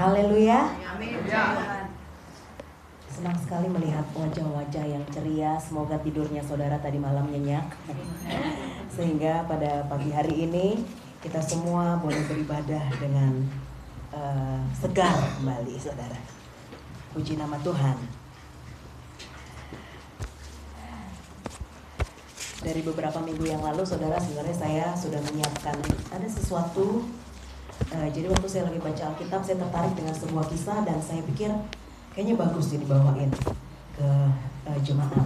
Haleluya. Amin. Senang sekali melihat wajah-wajah yang ceria. Semoga tidurnya saudara tadi malam nyenyak. Sehingga pada pagi hari ini kita semua boleh beribadah dengan uh, segar kembali saudara. Puji nama Tuhan. Dari beberapa minggu yang lalu saudara sebenarnya saya sudah menyiapkan ada sesuatu Uh, jadi waktu saya lagi baca Alkitab, saya tertarik dengan sebuah kisah dan saya pikir kayaknya bagus sih dibawain ke uh, jemaat.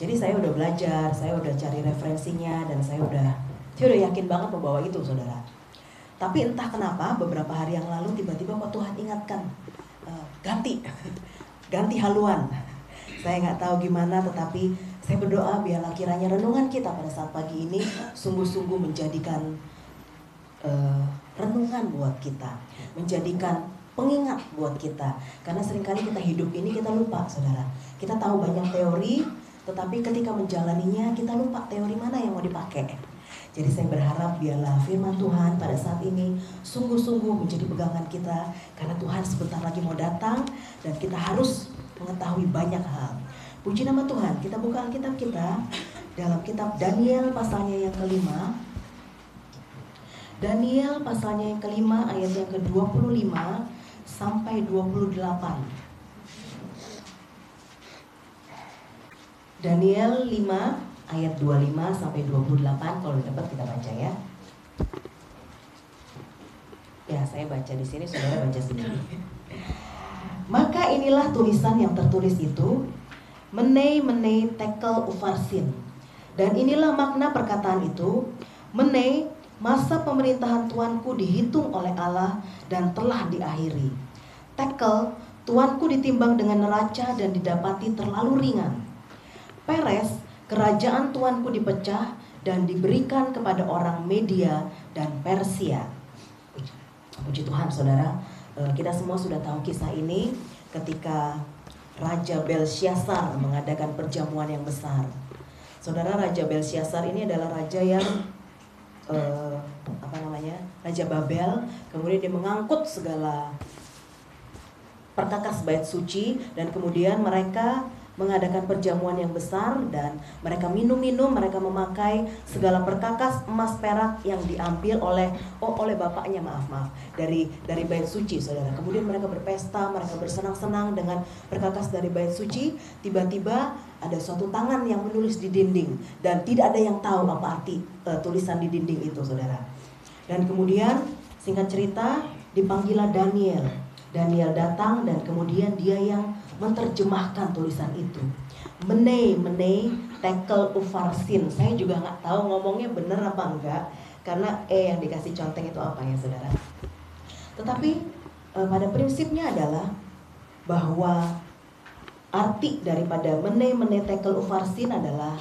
Jadi saya udah belajar, saya udah cari referensinya dan saya udah saya udah yakin banget membawa itu, saudara. Tapi entah kenapa beberapa hari yang lalu tiba-tiba kok Tuhan ingatkan uh, ganti, ganti haluan. Saya nggak tahu gimana, tetapi saya berdoa biarlah kiranya renungan kita pada saat pagi ini sungguh-sungguh menjadikan uh, renungan buat kita, menjadikan pengingat buat kita. Karena sering kali kita hidup ini kita lupa, saudara. Kita tahu banyak teori, tetapi ketika menjalaninya kita lupa teori mana yang mau dipakai. Jadi saya berharap biarlah firman Tuhan pada saat ini sungguh-sungguh menjadi pegangan kita karena Tuhan sebentar lagi mau datang dan kita harus mengetahui banyak hal. Puji nama Tuhan, kita buka Alkitab kita dalam kitab Daniel pasalnya yang kelima Daniel pasalnya yang kelima ayat yang ke-25 sampai 28. Daniel 5 ayat 25 sampai 28 kalau dapat kita baca ya. Ya, saya baca di sini, saudara baca sendiri. Maka inilah tulisan yang tertulis itu, menei menei tekel ufarsin. Dan inilah makna perkataan itu, menei Masa pemerintahan tuanku dihitung oleh Allah dan telah diakhiri. Tekel, tuanku ditimbang dengan neraca dan didapati terlalu ringan. Peres, kerajaan tuanku dipecah dan diberikan kepada orang Media dan Persia. Puji Tuhan saudara, eh, kita semua sudah tahu kisah ini ketika Raja Belshazzar mengadakan perjamuan yang besar. Saudara Raja Belshazzar ini adalah raja yang uh, apa namanya Raja Babel. Kemudian dia mengangkut segala perkakas bait suci. Dan kemudian mereka mengadakan perjamuan yang besar dan mereka minum-minum, mereka memakai segala perkakas emas perak yang diambil oleh oh oleh bapaknya maaf maaf dari dari bait suci saudara. Kemudian mereka berpesta, mereka bersenang-senang dengan perkakas dari bait suci. Tiba-tiba ada suatu tangan yang menulis di dinding dan tidak ada yang tahu apa arti uh, tulisan di dinding itu saudara. Dan kemudian singkat cerita dipanggillah Daniel. Daniel datang dan kemudian dia yang menerjemahkan tulisan itu. Menei, menei, tekel ufarsin. Saya juga nggak tahu ngomongnya benar apa enggak, karena e yang dikasih conteng itu apa ya saudara. Tetapi eh, pada prinsipnya adalah bahwa arti daripada menei, menei, tekel ufarsin adalah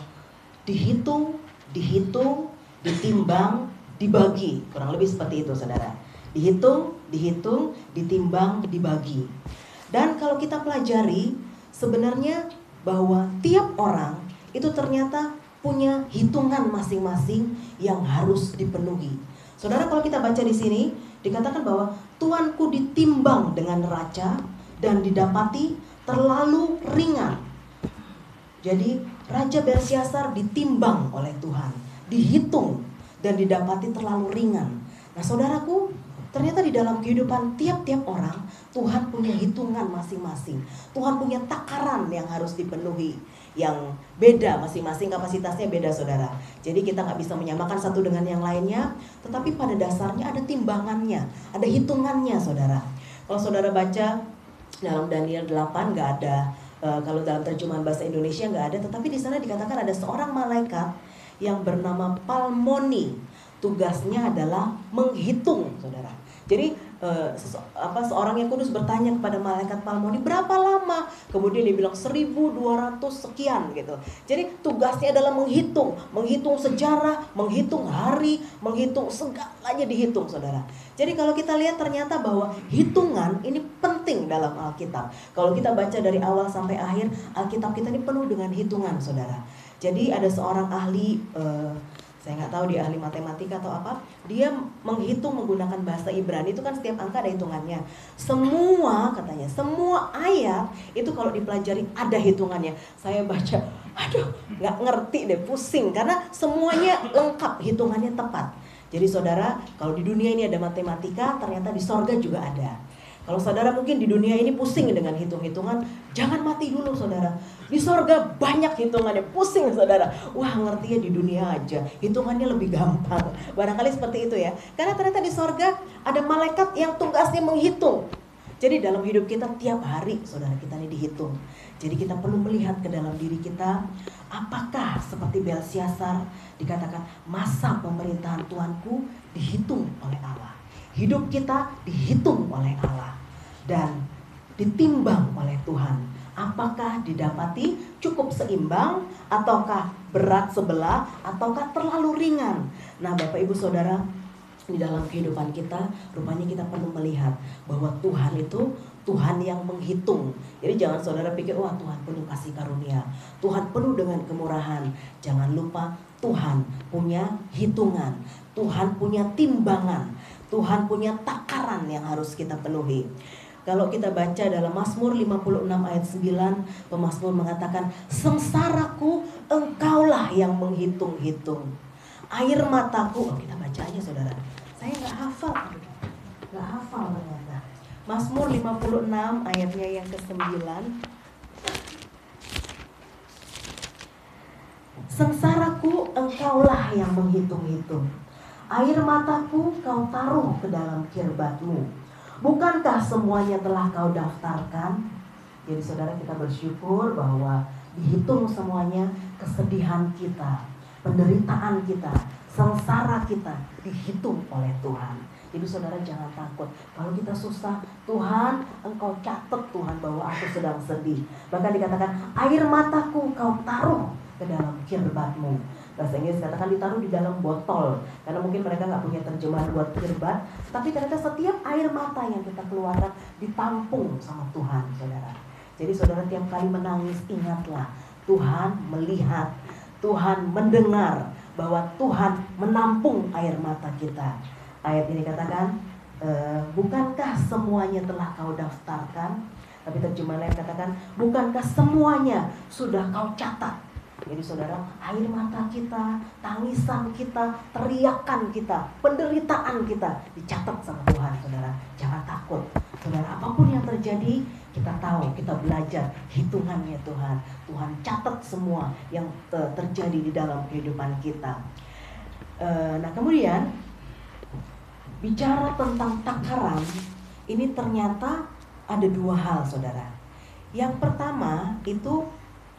dihitung, dihitung, ditimbang, dibagi. Kurang lebih seperti itu saudara. Dihitung, dihitung, ditimbang, dibagi. Dan kalau kita pelajari sebenarnya bahwa tiap orang itu ternyata punya hitungan masing-masing yang harus dipenuhi. Saudara kalau kita baca di sini dikatakan bahwa tuanku ditimbang dengan neraca dan didapati terlalu ringan. Jadi Raja Belshazzar ditimbang oleh Tuhan, dihitung dan didapati terlalu ringan. Nah, saudaraku, Ternyata di dalam kehidupan tiap-tiap orang Tuhan punya hitungan masing-masing. Tuhan punya takaran yang harus dipenuhi yang beda masing-masing kapasitasnya beda saudara. Jadi kita nggak bisa menyamakan satu dengan yang lainnya, tetapi pada dasarnya ada timbangannya, ada hitungannya saudara. Kalau saudara baca dalam Daniel 8 nggak ada, uh, kalau dalam terjemahan bahasa Indonesia nggak ada, tetapi di sana dikatakan ada seorang malaikat yang bernama Palmoni. Tugasnya adalah menghitung, saudara. Jadi uh, apa seorang yang kudus bertanya kepada malaikat Palmoni berapa lama? Kemudian dia bilang 1200 sekian gitu. Jadi tugasnya adalah menghitung, menghitung sejarah, menghitung hari, menghitung segalanya dihitung, Saudara. Jadi kalau kita lihat ternyata bahwa hitungan ini penting dalam Alkitab. Kalau kita baca dari awal sampai akhir, Alkitab kita ini penuh dengan hitungan, Saudara. Jadi ada seorang ahli uh, saya nggak tahu dia ahli matematika atau apa dia menghitung menggunakan bahasa Ibrani itu kan setiap angka ada hitungannya. Semua katanya semua ayat itu kalau dipelajari ada hitungannya. Saya baca aduh nggak ngerti deh pusing. Karena semuanya lengkap hitungannya tepat. Jadi saudara kalau di dunia ini ada matematika ternyata di sorga juga ada kalau saudara mungkin di dunia ini pusing dengan hitung-hitungan, jangan mati dulu saudara. Di sorga banyak hitungannya, pusing saudara. Wah ngerti ya di dunia aja, hitungannya lebih gampang. Barangkali seperti itu ya. Karena ternyata di sorga ada malaikat yang tugasnya menghitung. Jadi dalam hidup kita tiap hari saudara kita ini dihitung. Jadi kita perlu melihat ke dalam diri kita, apakah seperti Belsiasar dikatakan masa pemerintahan Tuanku dihitung oleh Allah. Hidup kita dihitung oleh Allah dan ditimbang oleh Tuhan. Apakah didapati cukup seimbang ataukah berat sebelah ataukah terlalu ringan? Nah, Bapak Ibu Saudara, di dalam kehidupan kita rupanya kita perlu melihat bahwa Tuhan itu Tuhan yang menghitung. Jadi jangan saudara pikir wah Tuhan penuh kasih karunia. Tuhan penuh dengan kemurahan. Jangan lupa Tuhan punya hitungan. Tuhan punya timbangan. Tuhan punya takaran yang harus kita penuhi. Kalau kita baca dalam Mazmur 56 ayat 9, pemazmur mengatakan, "Sengsaraku engkaulah yang menghitung-hitung. Air mataku." Oh, kita baca aja Saudara. Saya nggak hafal. Nggak hafal ternyata. Mazmur 56 ayatnya yang ke-9. Sengsaraku engkaulah yang menghitung-hitung. Air mataku kau taruh ke dalam kirbatmu. Bukankah semuanya telah kau daftarkan? Jadi saudara kita bersyukur bahwa dihitung semuanya kesedihan kita, penderitaan kita, sengsara kita dihitung oleh Tuhan. Jadi saudara jangan takut. Kalau kita susah, Tuhan engkau catat Tuhan bahwa aku sedang sedih. Bahkan dikatakan air mataku kau taruh ke dalam kirbatmu bahasa Inggris katakan ditaruh di dalam botol karena mungkin mereka nggak punya terjemahan buat kirbat tapi ternyata setiap air mata yang kita keluarkan ditampung sama Tuhan saudara. Jadi saudara tiap kali menangis ingatlah Tuhan melihat Tuhan mendengar bahwa Tuhan menampung air mata kita. Ayat ini katakan e, bukankah semuanya telah kau daftarkan? Tapi terjemahan lain katakan bukankah semuanya sudah kau catat jadi saudara, air mata kita, tangisan kita, teriakan kita, penderitaan kita dicatat sama Tuhan, saudara. Jangan takut. Saudara, apa pun yang terjadi, kita tahu, kita belajar hitungannya Tuhan. Tuhan catat semua yang terjadi di dalam kehidupan kita. E, nah, kemudian bicara tentang takaran, ini ternyata ada dua hal, saudara. Yang pertama itu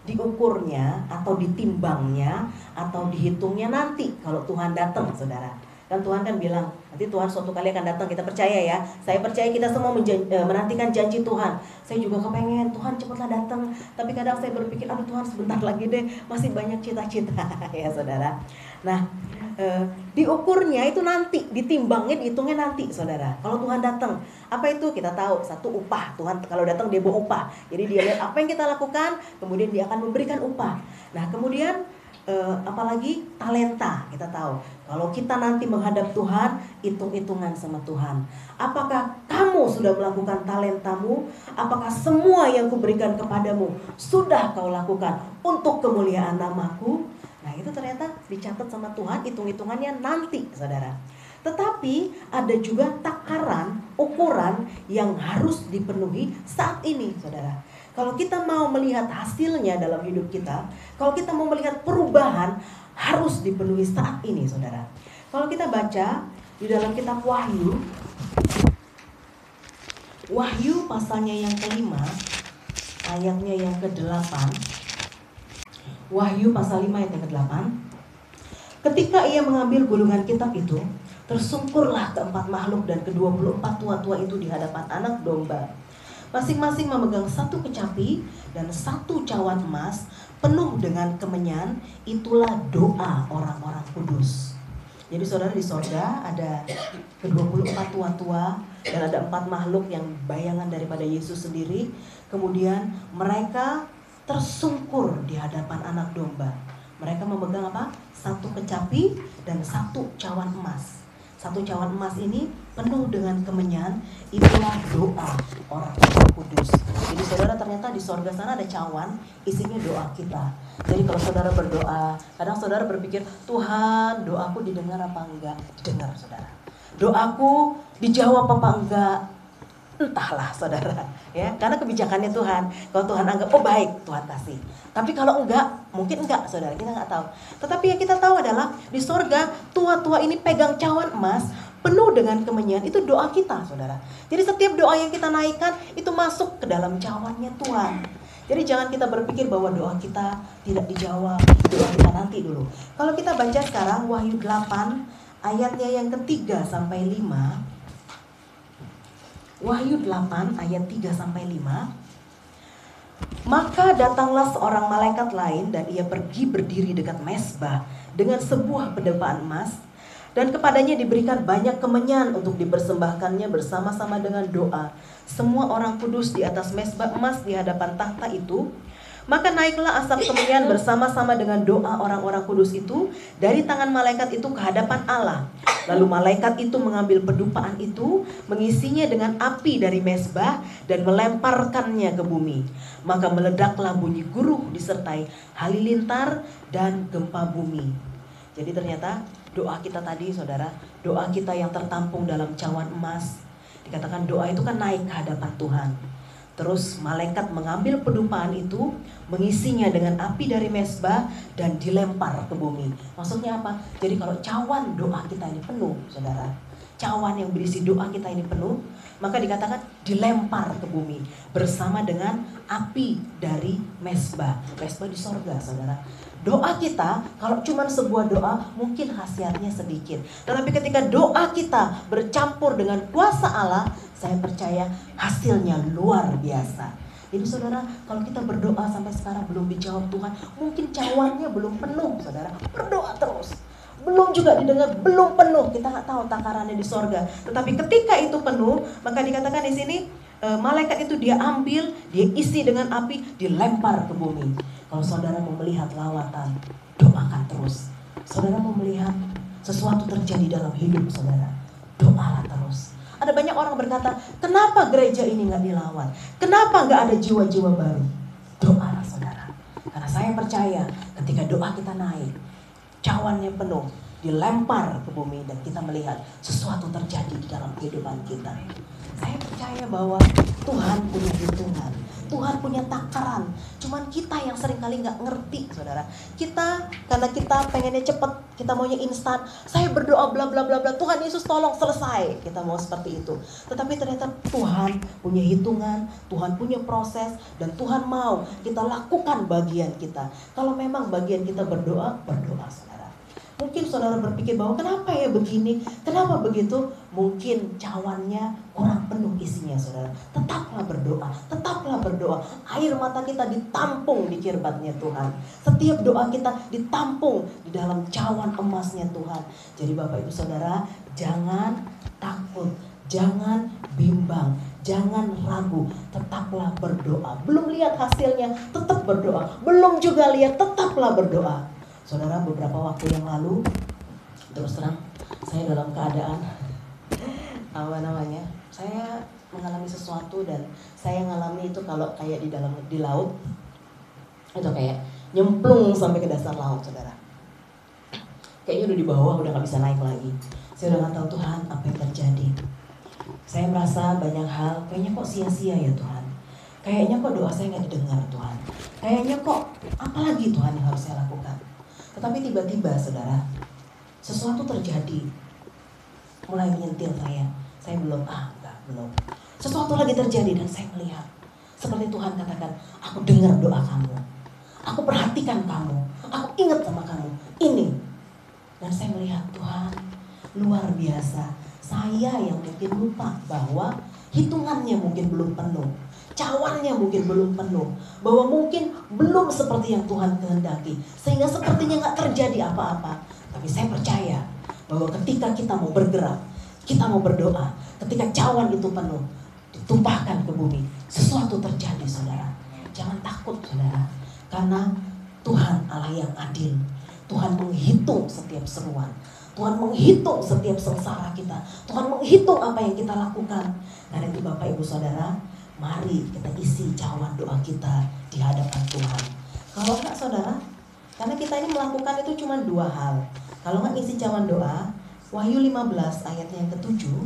diukurnya atau ditimbangnya atau dihitungnya nanti kalau Tuhan datang saudara kan Tuhan kan bilang nanti Tuhan suatu kali akan datang kita percaya ya. Saya percaya kita semua e, menantikan janji Tuhan. Saya juga kepengen Tuhan cepatlah datang. Tapi kadang saya berpikir aduh Tuhan sebentar lagi deh masih banyak cita-cita. Ya saudara. Nah e, diukurnya itu nanti ditimbangnya dihitungnya nanti saudara. Kalau Tuhan datang apa itu? Kita tahu satu upah. Tuhan kalau datang dia bawa upah. Jadi dia lihat apa yang kita lakukan kemudian dia akan memberikan upah. Nah kemudian uh, apalagi talenta kita tahu. Kalau kita nanti menghadap Tuhan hitung-hitungan sama Tuhan. Apakah kamu sudah melakukan talentamu? Apakah semua yang kuberikan kepadamu sudah kau lakukan untuk kemuliaan namaku? Nah itu ternyata dicatat sama Tuhan hitung-hitungannya nanti saudara. Tetapi ada juga takaran, ukuran yang harus dipenuhi saat ini, saudara. Kalau kita mau melihat hasilnya dalam hidup kita, kalau kita mau melihat perubahan, harus dipenuhi saat ini, saudara. Kalau kita baca di dalam kitab Wahyu, Wahyu pasalnya yang kelima, ayatnya yang ke-8. Wahyu pasal 5 ayat yang ke-8. Ketika ia mengambil gulungan kitab itu, tersungkurlah keempat makhluk dan ke-24 tua-tua itu di hadapan anak domba Masing-masing memegang satu kecapi dan satu cawan emas penuh dengan kemenyan. Itulah doa orang-orang kudus. Jadi saudara di sorga ada ke-24 tua-tua dan ada empat makhluk yang bayangan daripada Yesus sendiri. Kemudian mereka tersungkur di hadapan anak domba. Mereka memegang apa? Satu kecapi dan satu cawan emas. Satu cawan emas ini penuh dengan kemenyan, itulah doa orang kudus. Jadi saudara ternyata di sorga sana ada cawan, isinya doa kita. Jadi kalau saudara berdoa, kadang saudara berpikir, Tuhan doaku didengar apa enggak? Didengar saudara. Doaku dijawab apa enggak? Entahlah saudara ya. Karena kebijakannya Tuhan. Kalau Tuhan anggap oh baik Tuhan kasih. Tapi kalau enggak mungkin enggak saudara kita enggak tahu. Tetapi yang kita tahu adalah di sorga tua-tua ini pegang cawan emas penuh dengan kemenyan. Itu doa kita saudara. Jadi setiap doa yang kita naikkan itu masuk ke dalam cawannya Tuhan. Jadi jangan kita berpikir bahwa doa kita tidak dijawab doa kita nanti dulu. Kalau kita baca sekarang Wahyu 8 ayatnya yang ketiga sampai 5 Wahyu 8 ayat 3 sampai 5. Maka datanglah seorang malaikat lain dan ia pergi berdiri dekat mesbah dengan sebuah pedepaan emas dan kepadanya diberikan banyak kemenyan untuk dipersembahkannya bersama-sama dengan doa. Semua orang kudus di atas mesbah emas di hadapan tahta itu maka naiklah asap kemenyan bersama-sama dengan doa orang-orang kudus itu dari tangan malaikat itu ke hadapan Allah. Lalu malaikat itu mengambil pedupaan itu, mengisinya dengan api dari mesbah dan melemparkannya ke bumi. Maka meledaklah bunyi guruh disertai halilintar dan gempa bumi. Jadi ternyata doa kita tadi saudara, doa kita yang tertampung dalam cawan emas. Dikatakan doa itu kan naik ke hadapan Tuhan. Terus malaikat mengambil pedupaan itu, mengisinya dengan api dari mesbah dan dilempar ke bumi. Maksudnya apa? Jadi kalau cawan doa kita ini penuh, saudara. Cawan yang berisi doa kita ini penuh, maka dikatakan dilempar ke bumi bersama dengan api dari mesbah. Mesbah di sorga, saudara. Doa kita kalau cuma sebuah doa mungkin khasiatnya sedikit. Tetapi ketika doa kita bercampur dengan kuasa Allah, saya percaya hasilnya luar biasa. Jadi saudara, kalau kita berdoa sampai sekarang belum dijawab Tuhan, mungkin cawannya belum penuh, saudara. Berdoa terus. Belum juga didengar, belum penuh. Kita nggak tahu takarannya di sorga. Tetapi ketika itu penuh, maka dikatakan di sini e, malaikat itu dia ambil, dia isi dengan api, dilempar ke bumi. Kalau saudara mau melihat lawatan, doakan terus. Saudara mau melihat sesuatu terjadi dalam hidup saudara, doalah terus. Ada banyak orang berkata, kenapa gereja ini nggak dilawan? Kenapa nggak ada jiwa-jiwa baru? Doalah saudara. Karena saya percaya ketika doa kita naik, cawannya penuh, dilempar ke bumi dan kita melihat sesuatu terjadi di dalam kehidupan kita. Saya percaya bahwa Tuhan punya hitungan. Tuhan punya takaran. Cuman kita yang sering kali nggak ngerti, saudara. Kita karena kita pengennya cepet, kita maunya instan. Saya berdoa bla bla bla bla. Tuhan Yesus tolong selesai. Kita mau seperti itu. Tetapi ternyata Tuhan punya hitungan, Tuhan punya proses, dan Tuhan mau kita lakukan bagian kita. Kalau memang bagian kita berdoa, berdoa, saudara. Mungkin saudara berpikir bahwa kenapa ya begini, kenapa begitu? Mungkin cawannya kurang penuh isinya saudara. Tetaplah berdoa, tetaplah berdoa. Air mata kita ditampung di kirbatnya Tuhan. Setiap doa kita ditampung di dalam cawan emasnya Tuhan. Jadi Bapak Ibu Saudara, jangan takut, jangan bimbang, jangan ragu, tetaplah berdoa. Belum lihat hasilnya, tetap berdoa. Belum juga lihat, tetaplah berdoa. Saudara beberapa waktu yang lalu terus terang saya dalam keadaan apa namanya saya mengalami sesuatu dan saya mengalami itu kalau kayak di dalam di laut itu kayak nyemplung sampai ke dasar laut saudara. Kayaknya udah di bawah udah nggak bisa naik lagi. Saya udah nggak tahu Tuhan apa yang terjadi? Saya merasa banyak hal kayaknya kok sia-sia ya Tuhan. Kayaknya kok doa saya nggak didengar Tuhan. Kayaknya kok apalagi Tuhan yang harus saya lakukan tetapi tiba-tiba saudara, sesuatu terjadi. Mulai menyentil saya. Saya belum, ah enggak, belum. Sesuatu lagi terjadi dan saya melihat. Seperti Tuhan katakan, aku dengar doa kamu. Aku perhatikan kamu. Aku ingat sama kamu. Ini. Dan saya melihat Tuhan luar biasa. Saya yang mungkin lupa bahwa hitungannya mungkin belum penuh cawannya mungkin belum penuh, bahwa mungkin belum seperti yang Tuhan kehendaki, sehingga sepertinya nggak terjadi apa-apa. Tapi saya percaya bahwa ketika kita mau bergerak, kita mau berdoa, ketika cawan itu penuh, ditumpahkan ke bumi, sesuatu terjadi, saudara. Jangan takut, saudara, karena Tuhan Allah yang adil. Tuhan menghitung setiap seruan. Tuhan menghitung setiap sengsara kita. Tuhan menghitung apa yang kita lakukan. Karena itu Bapak Ibu Saudara, mari kita isi cawan doa kita di hadapan Tuhan. Kalau enggak saudara, karena kita ini melakukan itu cuma dua hal. Kalau enggak isi cawan doa, Wahyu 15 ayatnya yang ketujuh,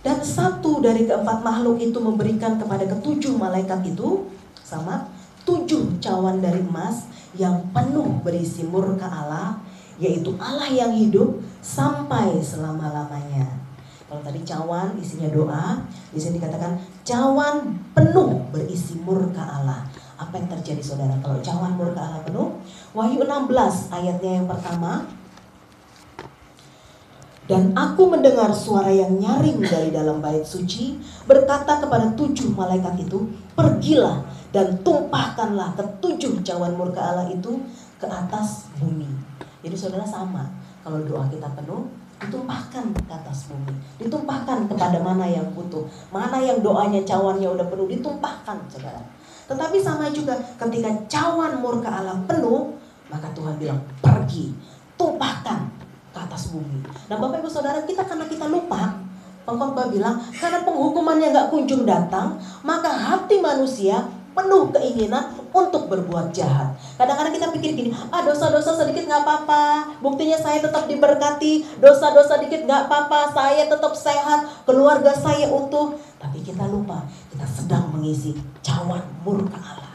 dan satu dari keempat makhluk itu memberikan kepada ketujuh malaikat itu sama tujuh cawan dari emas yang penuh berisi murka Allah, yaitu Allah yang hidup sampai selama-lamanya. Kalau tadi cawan isinya doa, di sini dikatakan cawan penuh berisi murka Allah. Apa yang terjadi saudara kalau cawan murka Allah penuh? Wahyu 16 ayatnya yang pertama. Dan aku mendengar suara yang nyaring dari dalam bait suci berkata kepada tujuh malaikat itu, pergilah dan tumpahkanlah ketujuh cawan murka Allah itu ke atas bumi. Jadi saudara sama, kalau doa kita penuh, ditumpahkan ke atas bumi, ditumpahkan kepada mana yang butuh, mana yang doanya cawannya udah penuh, ditumpahkan, saudara. Tetapi sama juga ketika cawan murka Allah penuh, maka Tuhan bilang pergi, tumpahkan ke atas bumi. Nah Bapak Ibu Saudara kita karena kita lupa, pengkhotbah bilang karena penghukumannya nggak kunjung datang, maka hati manusia penuh keinginan untuk berbuat jahat. Kadang-kadang kita pikir gini, ah dosa-dosa sedikit nggak apa-apa, buktinya saya tetap diberkati, dosa-dosa dikit nggak apa-apa, saya tetap sehat, keluarga saya utuh. Tapi kita lupa, kita sedang mengisi cawan murka Allah.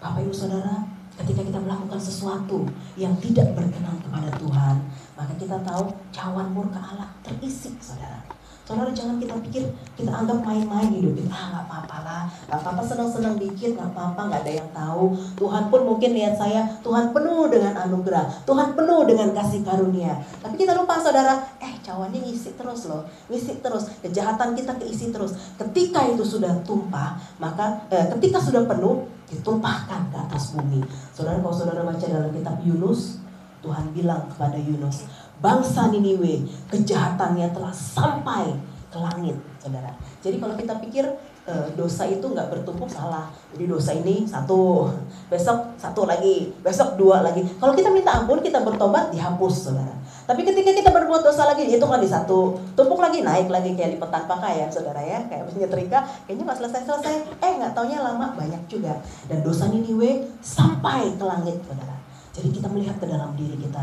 Bapak Ibu Saudara, ketika kita melakukan sesuatu yang tidak berkenan kepada Tuhan, maka kita tahu cawan murka Allah terisi, saudara. Saudara jangan kita pikir kita anggap main-main hidup kita. Ah nggak apa-apa lah. Nggak apa-apa senang-senang dikit nggak apa-apa nggak ada yang tahu. Tuhan pun mungkin lihat saya Tuhan penuh dengan anugerah. Tuhan penuh dengan kasih karunia. Tapi kita lupa saudara eh cawannya ngisi terus loh. Ngisi terus. Kejahatan kita keisi terus. Ketika itu sudah tumpah maka eh, ketika sudah penuh ditumpahkan ke atas bumi. Saudara kalau saudara baca dalam kitab Yunus Tuhan bilang kepada Yunus bangsa Niniwe kejahatannya telah sampai ke langit, saudara. Jadi kalau kita pikir e, dosa itu nggak bertumpuk salah. Jadi dosa ini satu, besok satu lagi, besok dua lagi. Kalau kita minta ampun, kita bertobat dihapus, saudara. Tapi ketika kita berbuat dosa lagi, itu kan di satu, tumpuk lagi, naik lagi kayak di petan pakaian, saudara ya, kayak nyetrika, kayaknya nggak selesai-selesai. Eh nggak taunya lama banyak juga. Dan dosa Niniwe sampai ke langit, saudara. Jadi kita melihat ke dalam diri kita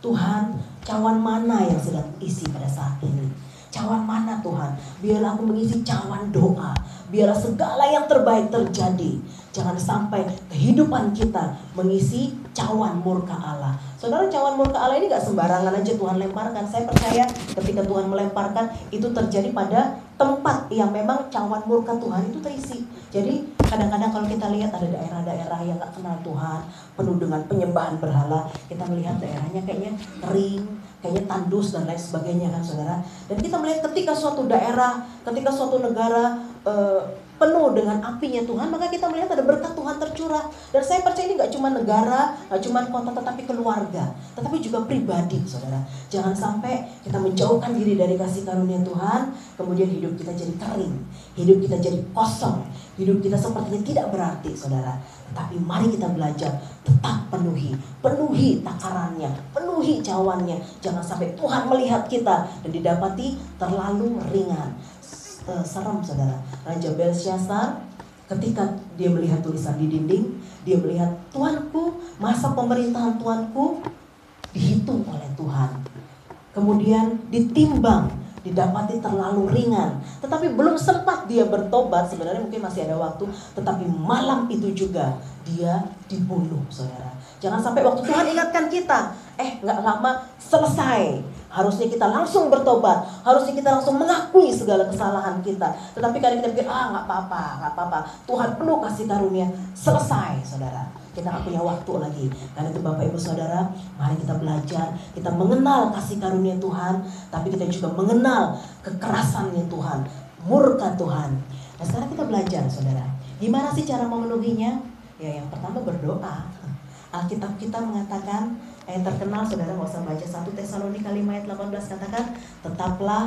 Tuhan, cawan mana yang sedang isi pada saat ini? Cawan mana Tuhan? Biarlah aku mengisi cawan doa. Biarlah segala yang terbaik terjadi. Jangan sampai kehidupan kita mengisi cawan murka Allah. Saudara cawan murka Allah ini gak sembarangan aja Tuhan lemparkan. Saya percaya ketika Tuhan melemparkan itu terjadi pada tempat yang memang cawan murka Tuhan itu terisi. Jadi kadang-kadang kalau kita lihat ada daerah-daerah yang gak kenal Tuhan, penuh dengan penyembahan berhala, kita melihat daerahnya kayaknya kering, kayaknya tandus dan lain sebagainya kan saudara. Dan kita melihat ketika suatu daerah, ketika suatu negara uh, penuh dengan apinya Tuhan, maka kita melihat ada berkat Tuhan tercurah. Dan saya percaya ini nggak cuma negara, nggak cuma kota, tetapi keluarga, tetapi juga pribadi, saudara. Jangan sampai kita menjauhkan diri dari kasih karunia Tuhan, kemudian hidup kita jadi kering, hidup kita jadi kosong, hidup kita sepertinya tidak berarti, saudara. Tetapi mari kita belajar tetap penuhi, penuhi takarannya, penuhi cawannya. Jangan sampai Tuhan melihat kita dan didapati terlalu ringan uh, serem saudara. Raja Belshazzar ketika dia melihat tulisan di dinding, dia melihat Tuanku, masa pemerintahan Tuanku dihitung oleh Tuhan. Kemudian ditimbang, didapati terlalu ringan. Tetapi belum sempat dia bertobat, sebenarnya mungkin masih ada waktu, tetapi malam itu juga dia dibunuh, saudara. Jangan sampai waktu Tuhan ingatkan kita, eh nggak lama selesai Harusnya kita langsung bertobat, harusnya kita langsung mengakui segala kesalahan kita. Tetapi kadang kita pikir, ah nggak apa-apa, nggak apa-apa. Tuhan penuh kasih karunia, selesai, saudara. Kita nggak punya waktu lagi. Karena itu Bapak Ibu Saudara, mari kita belajar, kita mengenal kasih karunia Tuhan, tapi kita juga mengenal kekerasannya Tuhan, murka Tuhan. Nah sekarang kita belajar, saudara. Gimana sih cara memenuhinya? Ya yang pertama berdoa. Alkitab kita mengatakan yang terkenal saudara nggak usah baca satu Tesalonika 5 ayat 18 katakan tetaplah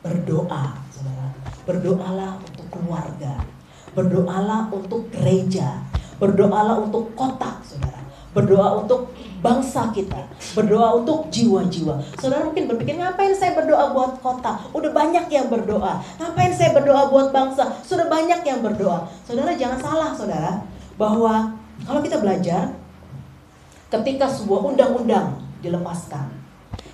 berdoa saudara berdoalah untuk keluarga berdoalah untuk gereja berdoalah untuk kota saudara berdoa untuk bangsa kita, berdoa untuk jiwa-jiwa. Saudara mungkin berpikir, ngapain saya berdoa buat kota? Udah banyak yang berdoa. Ngapain saya berdoa buat bangsa? Sudah banyak yang berdoa. Saudara jangan salah, saudara, bahwa kalau kita belajar, ketika sebuah undang-undang dilepaskan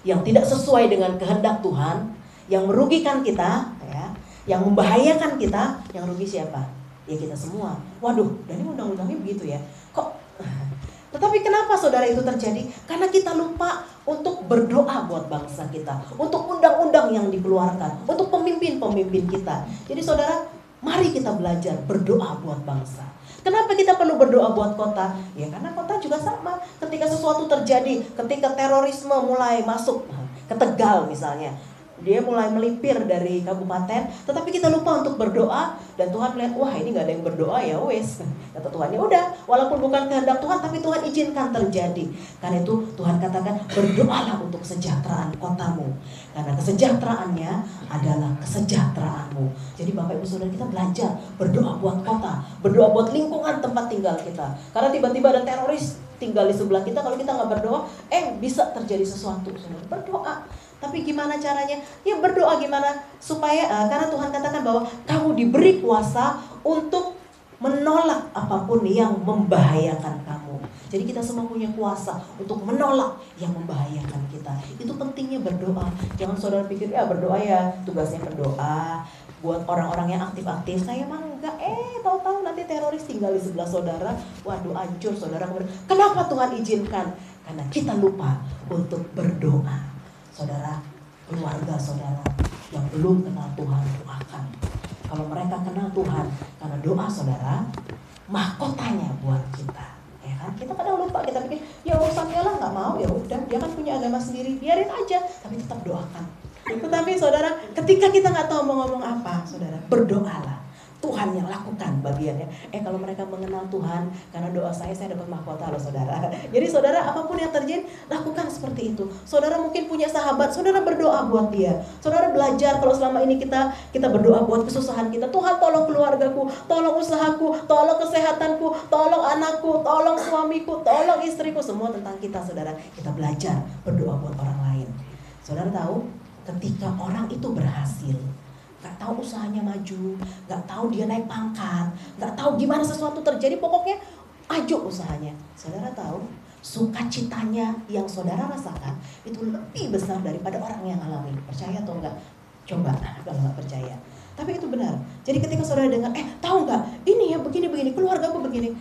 yang tidak sesuai dengan kehendak Tuhan, yang merugikan kita, ya, yang membahayakan kita, yang rugi siapa? Ya kita semua. Waduh, dan ini undang-undangnya begitu ya. Kok tetapi kenapa saudara itu terjadi? Karena kita lupa untuk berdoa buat bangsa kita, untuk undang-undang yang dikeluarkan, untuk pemimpin-pemimpin kita. Jadi saudara, mari kita belajar berdoa buat bangsa. Kenapa kita perlu berdoa buat kota? Ya karena kota juga sama. Ketika sesuatu terjadi, ketika terorisme mulai masuk ke Tegal misalnya, dia mulai melipir dari kabupaten tetapi kita lupa untuk berdoa dan Tuhan melihat wah ini nggak ada yang berdoa ya wes. Kata Tuhan ya udah walaupun bukan kehendak Tuhan tapi Tuhan izinkan terjadi. Karena itu Tuhan katakan berdoalah untuk kesejahteraan kotamu karena kesejahteraannya adalah kesejahteraanmu. Jadi Bapak Ibu Saudara kita belajar berdoa buat kota berdoa buat lingkungan tempat tinggal kita. Karena tiba-tiba ada teroris tinggal di sebelah kita kalau kita nggak berdoa eh bisa terjadi sesuatu saudara. Berdoa tapi gimana caranya? Ya berdoa gimana supaya uh, karena Tuhan katakan bahwa kamu diberi kuasa untuk menolak apa pun yang membahayakan kamu. Jadi kita semua punya kuasa untuk menolak yang membahayakan kita. Itu pentingnya berdoa. Jangan saudara pikir ya berdoa ya tugasnya berdoa buat orang-orang yang aktif-aktif. Saya mah enggak. Eh tahu-tahu nanti teroris tinggal di sebelah saudara. Waduh hancur saudara. Kenapa Tuhan izinkan? Karena kita lupa untuk berdoa saudara, keluarga saudara yang belum kenal Tuhan doakan. Kalau mereka kenal Tuhan karena doa saudara, mahkotanya buat kita. Ya kan? Kita kadang lupa kita pikir ya urusannya lah nggak mau ya udah dia kan punya agama sendiri biarin aja tapi tetap doakan. Tetapi saudara, ketika kita nggak tahu mau ngomong apa, saudara, berdoalah. Tuhan yang lakukan bagiannya. Eh kalau mereka mengenal Tuhan, karena doa saya saya dapat mahkota loh saudara. Jadi saudara apa pun yang terjadi lakukan seperti itu. Saudara mungkin punya sahabat, saudara berdoa buat dia. Saudara belajar kalau selama ini kita kita berdoa buat kesusahan kita. Tuhan tolong keluargaku, tolong usahaku, tolong kesehatanku, tolong anakku, tolong suamiku, tolong istriku. Semua tentang kita saudara. Kita belajar berdoa buat orang lain. Saudara tahu ketika orang itu berhasil, nggak tahu usahanya maju, nggak tahu dia naik pangkat, nggak tahu gimana sesuatu terjadi, pokoknya maju usahanya. Saudara tahu, sukacitanya yang saudara rasakan itu lebih besar daripada orang yang alami. Percaya atau enggak? Coba kalau nggak percaya. Tapi itu benar. Jadi ketika saudara dengar, eh tahu nggak? Ini ya begini-begini, keluarga aku begini.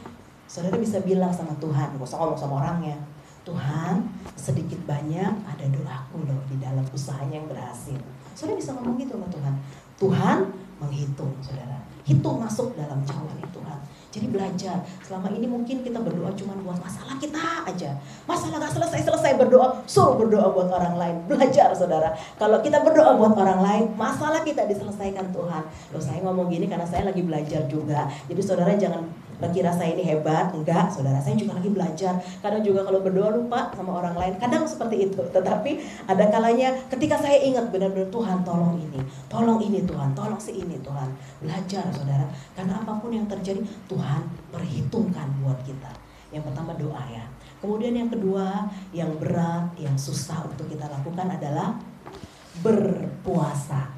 Saudara bisa bilang sama Tuhan, gak usah ngomong sama orangnya. Tuhan, sedikit banyak ada doaku loh di dalam usahanya yang berhasil. Saudara bisa ngomong gitu sama Tuhan. Tuhan menghitung, saudara. Hitung masuk dalam jawaban Tuhan. Jadi belajar. Selama ini mungkin kita berdoa cuma buat masalah kita aja. Masalah gak selesai-selesai berdoa, suruh berdoa buat orang lain. Belajar saudara. Kalau kita berdoa buat orang lain, masalah kita diselesaikan Tuhan. Loh saya ngomong gini karena saya lagi belajar juga. Jadi saudara jangan kira saya ini hebat? Enggak. Saudara saya juga lagi belajar. Kadang juga kalau berdoa lupa sama orang lain. Kadang seperti itu. Tetapi ada kalanya ketika saya ingat benar-benar Tuhan tolong ini. Tolong ini Tuhan. Tolong si ini Tuhan. Belajar saudara. Karena apa pun yang terjadi Tuhan perhitungkan buat kita. Yang pertama doa ya. Kemudian yang kedua yang berat yang susah untuk kita lakukan adalah berpuasa.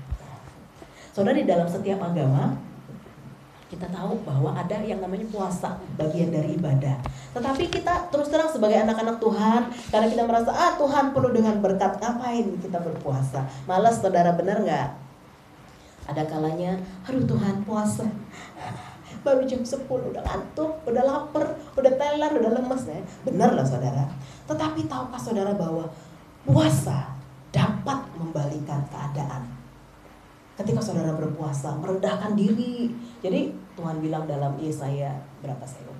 Saudara di dalam setiap agama kita tahu bahwa ada yang namanya puasa bagian dari ibadah. Tetapi kita terus terang sebagai anak-anak Tuhan karena kita merasa ah Tuhan penuh dengan berkat ngapain kita berpuasa? Malas saudara benar nggak? Ada kalanya, aduh Tuhan puasa. Baru jam 10 udah ngantuk, udah lapar, udah teler, udah lemes ya. Benar lah saudara. Tetapi tahukah saudara bahwa puasa dapat membalikan keadaan ketika saudara berpuasa merendahkan diri jadi Tuhan bilang dalam Yesaya berapa saya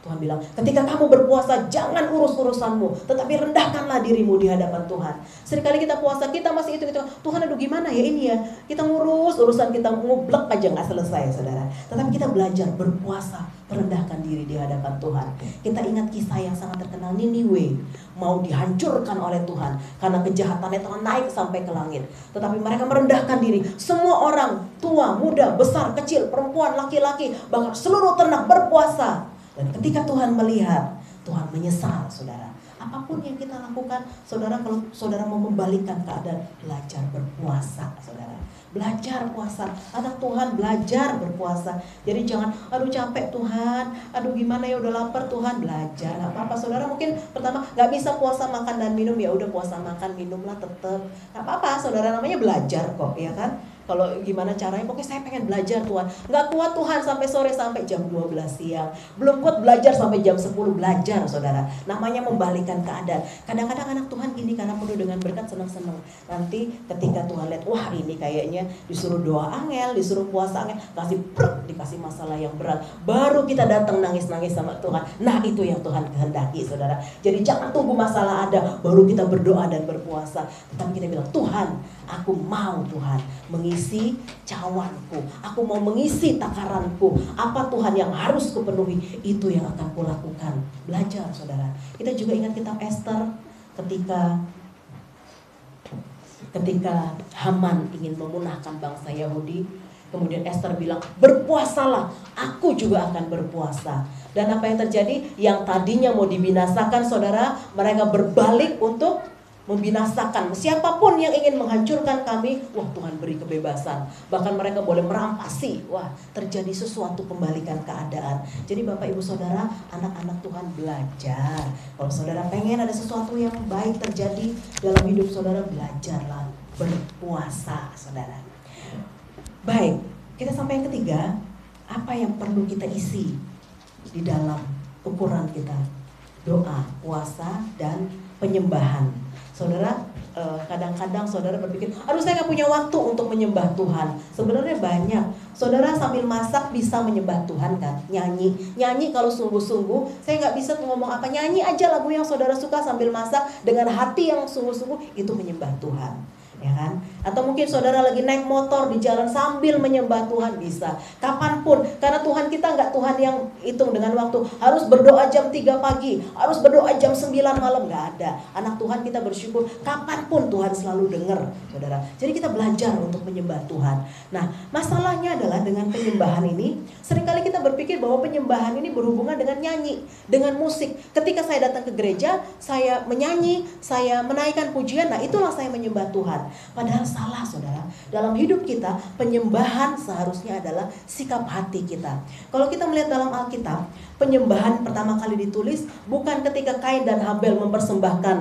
Tuhan bilang, ketika kamu berpuasa jangan urus urusanmu, tetapi rendahkanlah dirimu di hadapan Tuhan. Seringkali kita puasa, kita masih itu itu. Tuhan aduh gimana ya ini ya? Kita ngurus urusan kita ngublek aja nggak selesai, saudara. Tetapi kita belajar berpuasa, merendahkan diri di hadapan Tuhan. Kita ingat kisah yang sangat terkenal Niniwe mau dihancurkan oleh Tuhan karena kejahatannya telah naik sampai ke langit. Tetapi mereka merendahkan diri. Semua orang, tua, muda, besar, kecil, perempuan, laki-laki, bahkan seluruh ternak berpuasa dan ketika Tuhan melihat Tuhan menyesal, saudara. Apa pun yang kita lakukan, saudara kalau saudara mau membalikkan keadaan, belajar berpuasa, saudara. Belajar puasa, anak Tuhan belajar berpuasa. Jadi jangan, aduh capek Tuhan, aduh gimana ya udah lapar Tuhan belajar. Gak apa-apa, saudara mungkin pertama nggak bisa puasa makan dan minum ya udah puasa makan minumlah tetap. Gak apa-apa, saudara namanya belajar kok, ya kan? Kalau gimana caranya? Pokoknya saya pengen belajar Tuhan. Nggak kuat Tuhan sampai sore sampai jam 12 siang. Belum kuat belajar sampai jam 10 belajar saudara. Namanya membalikan keadaan. Kadang-kadang anak Tuhan gini karena penuh dengan berkat senang-senang. Nanti ketika Tuhan lihat wah ini kayaknya disuruh doa angel disuruh puasa angel kasih prek dikasih masalah yang berat. Baru kita datang nangis-nangis sama Tuhan. Nah itu yang Tuhan kehendaki saudara. Jadi jangan tunggu masalah ada baru kita berdoa dan berpuasa. Tetapi kita bilang Tuhan aku mau Tuhan mengisi mengisi cawanku. Aku mau mengisi takaranku. Apa Tuhan yang harus kupenuhi? Itu yang akan kulakukan. Belajar saudara. Kita juga ingat kitab Esther ketika ketika Haman ingin memunahkan bangsa Yahudi. Kemudian Esther bilang, berpuasalah, aku juga akan berpuasa. Dan apa yang terjadi? Yang tadinya mau dibinasakan saudara, mereka berbalik untuk membinasakan. Siapa pun yang ingin menghancurkan kami wah Tuhan beri kebebasan. Bahkan mereka boleh merampasi. Wah terjadi sesuatu pembalikan keadaan. Jadi Bapak Ibu Saudara anak-anak Tuhan belajar. Kalau saudara pengen ada sesuatu yang baik terjadi dalam hidup saudara belajarlah berpuasa saudara. Baik kita sampai yang ketiga. Apa yang perlu kita isi di dalam ukuran kita? Doa puasa dan penyembahan Saudara, eh, kadang-kadang saudara berpikir, aduh saya nggak punya waktu untuk menyembah Tuhan. Sebenarnya banyak. Saudara sambil masak bisa menyembah Tuhan kan, nyanyi. Nyanyi kalau sungguh-sungguh, saya nggak bisa ngomong apa, nyanyi aja lagu yang saudara suka sambil masak dengan hati yang sungguh-sungguh, itu menyembah Tuhan ya kan? Atau mungkin saudara lagi naik motor di jalan sambil menyembah Tuhan bisa. Kapan pun, karena Tuhan kita nggak Tuhan yang hitung dengan waktu. Harus berdoa jam 3 pagi, harus berdoa jam 9 malam nggak ada. Anak Tuhan kita bersyukur kapan pun Tuhan selalu dengar, saudara. Jadi kita belajar untuk menyembah Tuhan. Nah, masalahnya adalah dengan penyembahan ini, sering kali kita berpikir bahwa penyembahan ini berhubungan dengan nyanyi, dengan musik. Ketika saya datang ke gereja, saya menyanyi, saya menaikkan pujian, nah itulah saya menyembah Tuhan. Padahal salah saudara. Dalam hidup kita penyembahan seharusnya adalah sikap hati kita. Kalau kita melihat dalam Alkitab, penyembahan pertama kali ditulis bukan ketika Kain dan Habel mempersembahkan